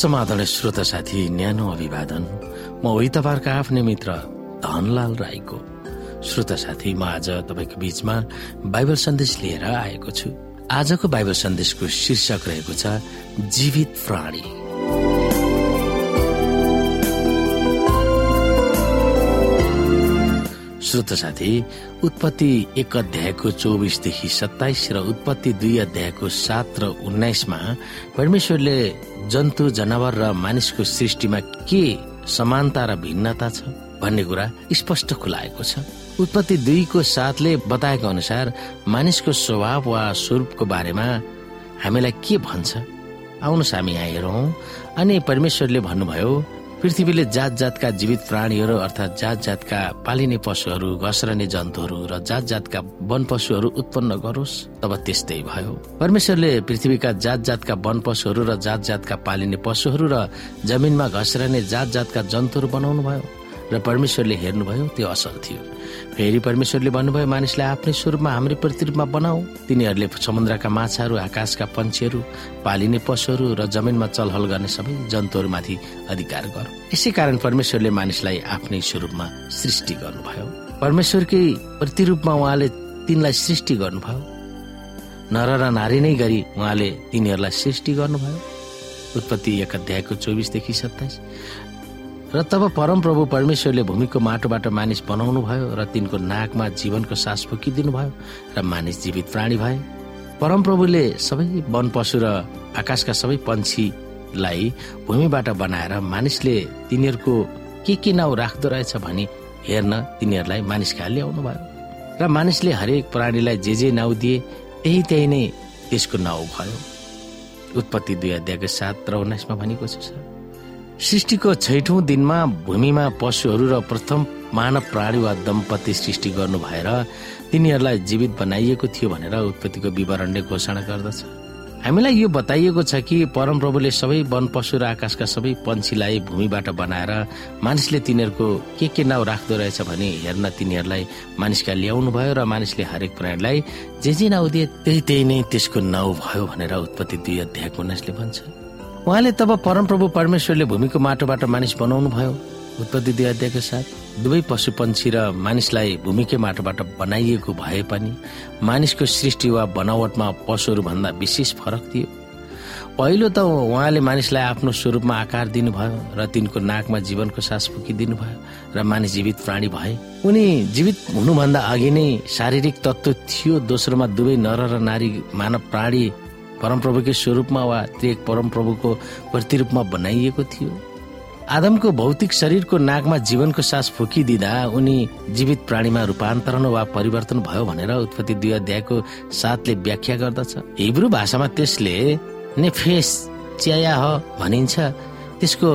समाधान श्रोता साथी न्यानो अभिवादन। म उही तपाईँहरूको आफ्नै मित्र धनलाल राईको। श्रोता साथी म आज तपाईँको बीचमा बाइबल सन्देश लिएर आएको छु। आजको बाइबल सन्देशको शीर्षक रहेको छ जीवित प्राणी। श्रोत साथी उत्पत्ति एक अध्यायको चौबिसदेखि सत्ताइस र उत्पत्ति दुई अध्यायको सात र उन्नाइसमा परमेश्वरले जन्तु जनावर र मानिसको सृष्टिमा के समानता र भिन्नता छ भन्ने कुरा स्पष्ट खुलाएको छ। उत्पत्ति दुईको साथले बताएको अनुसार मानिसको स्वभाव वा स्वरूपको बारेमा हामीलाई के भन्छ? आउनुहोस् हामी यहाँ हेरौँ। अनि परमेश्वरले भन्नुभयो पृथ्वीले जात जातका जीवित प्राणीहरू अर्थात् जात जातका पालिने पशुहरू घस्रने जन्तुहरू र जात जातका वन पशुहरू उत्पन्न गरोस् तब त्यस्तै भयो। परमेश्वरले पृथ्वीका जात जातका वन पशुहरू र जात जातका पालिने पशुहरू र जमिनमा घस्रने जात जातका जन्तुहरू बनाउनु भयो र परमेश्वरले हेर्नुभयो त्यो असल थियो। फेरि परमेश्वरले भन्नुभयो मानिसलाई आफ्नै स्वरूपमा हाम्रै प्रतिरूपमा बनाऊ। तिनीहरूले समुद्रका माछाहरू आकाशका पन्छीहरू पालिने पशुहरू र जमिनमा चलहल गर्ने सबै जन्तुहरूमाथि अधिकार गर। यसै कारण परमेश्वरले मानिसलाई आफ्नै स्वरूपमा सृष्टि गर्नुभयो। परमेश्वरकै प्रतिरूपमा उहाँले तिनलाई सृष्टि गर्नुभयो। नर र नारी नै गरी उहाँले तिनीहरूलाई सृष्टि गर्नुभयो। उत्पत्ति एक अध्यायको चौबिसदेखि सत्ताइस। र तब परमप्रभु परमेश्वरले भूमिको माटोबाट मानिस बनाउनु भयो र तिनको नाकमा जीवनको सास फुकिदिनु भयो र मानिस जीवित प्राणी भए। परमप्रभुले सबै वन पशु र आकाशका सबै पन्छीलाई भूमिबाट बनाएर मानिसले तिनीहरूको के के नाउँ राख्दो रहेछ भनी हेर्न तिनीहरूलाई मानिस कहाँ ल्याउनु भयो र मानिसले हरेक प्राणीलाई जे जे नाउँ दिए त्यही त्यही नै त्यसको नाउँ भयो। उत्पत्ति दुई अध्यायको सात र उन्नाइसमा भनेको छ सृष्टिको छैठौं दिनमा भूमिमा पशुहरू र प्रथम मानव प्राणी वा दम्पति सृष्टि गर्नु भएर तिनीहरूलाई जीवित बनाइएको थियो भनेर उत्पत्तिको विवरणले घोषणा गर्दछ। हामीलाई यो बताइएको छ कि परमप्रभुले सबै वन पशु र आकाशका सबै पन्छीलाई भूमिबाट बनाएर मानिसले तिनीहरूको के के नाउँ राख्दो रहेछ भने हेर्न तिनीहरूलाई मानिसका ल्याउनु भयो र मानिसले हरेक प्राणीलाई जे जे नाउँ दिए त्यही त्यही नै त्यसको नाउँ भयो भनेर उत्पत्ति दुई अध्यायको उन्नाइसले भन्छ। उहाँले तब परमप्रभु परमेश्वरले भूमिको माटोबाट मानिस बनाउनु भयो उत्पत्ति दुई अध्यायको साथ दुवै पशु पन्छी र मानिसलाई भूमिकै माटोबाट बनाइएको भए पनि मानिसको सृष्टि वा बनावटमा पशुहरू भन्दा विशेष फरक थियो। पहिलो त उहाँले मानिसलाई आफ्नो स्वरूपमा आकार दिनुभयो र तिनको नाकमा जीवनको सास फुकिदिनु भयो र मानिस जीवित प्राणी भए। उनी जीवित हुनुभन्दा अघि नै शारीरिक तत्व थियो दोस्रोमा दुवै नर र नारी मानव प्राणी परमप्रभुकै स्वरूपमा वा त्यो परमप्रभुको प्रतिरूपमा बनाइएको थियो। आदमको भौतिक शरीरको नाकमा जीवनको सास फुकिदिँदा उनी जीवित प्राणीमा रूपान्तरण वा परिवर्तन भयो भनेर उत्पत्ति दुई अध्यायको साथले व्याख्या गर्दछ। हिब्रू भाषामा त्यसले नेफेस च्याया भनिन्छ। त्यसको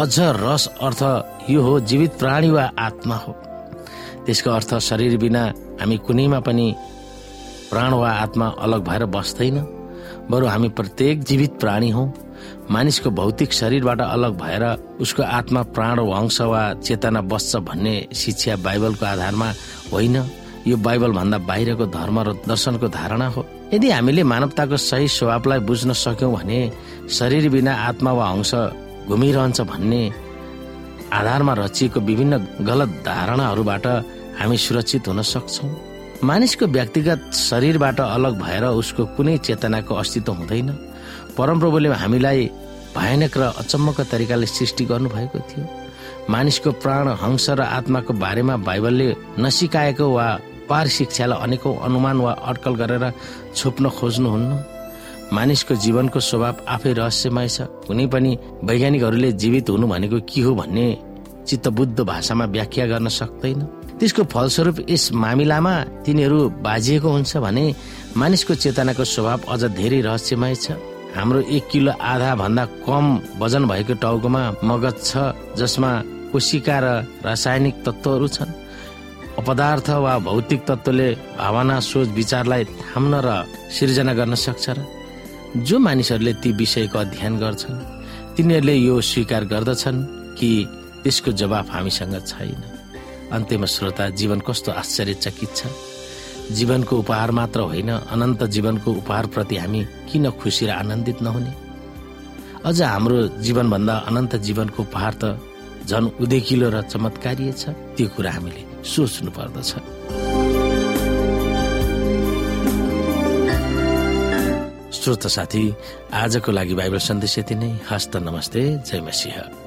अझ रस अर्थ यो हो जीवित प्राणी वा आत्मा हो। त्यसको अर्थ शरीर बिना हामी कुनैमा पनि प्राण वा आत्मा अलग भएर बस्दैन। बरु हामी प्रत्येक जीवित प्राणी हौ। मानिसको भौतिक शरीरबाट अलग भएर उसको आत्मा प्राण वंश वा चेतना बस्छ भन्ने शिक्षा बाइबलको आधारमा होइन। यो बाइबल भन्दा बाहिरको धर्म र दर्शनको धारणा हो। यदि हामीले मानवताको सही स्वभावलाई बुझ्न सक्यौं भने शरीर बिना आत्मा वा अंश घुमिरहन्छ भन्ने आधारमा रचिएको विभिन्न गलत धारणाहरूबाट हामी सुरक्षित हुन सक्छौँ। मानिसको व्यक्तिगत शरीरबाट अलग भएर उसको कुनै चेतनाको अस्तित्व हुँदैन। परमप्रभुले हामीलाई भयानक र अचम्मको तरिकाले सृष्टि गर्नुभएको थियो। मानिसको प्राण हंस र आत्माको बारेमा बाइबलले नसिकाएको वा पार शिक्षालाई अनेकौं अनुमान वा अड्कल गरेर छोप्न खोज्नुहुन्न। मानिसको जीवनको स्वभाव आफै रहस्यमय छ। कुनै पनि वैज्ञानिकहरूले जीवित हुनु भनेको के हो भन्ने चित्तबुद्ध भाषामा व्याख्या गर्न सक्दैन। त्यसको फलस्वरूप यस मामिलामा तिनीहरू बाजिएको हुन्छ भने मानिसको चेतनाको स्वभाव अझ धेरै रहस्यमय छ। हाम्रो एक किलो आधा भन्दा कम वजन भएको टाउकोमा मगज छ जसमा कोशिका र रासायनिक तत्वहरू छन्। अपदार्थ वा भौतिक तत्वले भावना सोच विचारलाई थाम्न र सिर्जना गर्न सक्छ र जो मानिसहरूले ती विषयको अध्ययन गर्छन् तिनीहरूले यो स्वीकार गर्दछन् कि त्यसको जवाफ हामीसँग छैन। अन्त्यमा श्रोता जीवन कस्तो आश्चर्यचकित छ? जीवनको उपहार मात्र होइन अनन्त जीवनको उपहार प्रति हामी किन खुसी र आनन्दित नहुने? अझ हाम्रो जीवनभन्दा अनन्त जीवनको उपहार त झन उदेकिलो र चमत्कारीय छ। त्यो कुरा हामीले सोच्नु पर्दछ। श्रोत साथी आजको लागि बाइबल सन्देश यति नै। हस्त नमस्ते। जय मसिंह।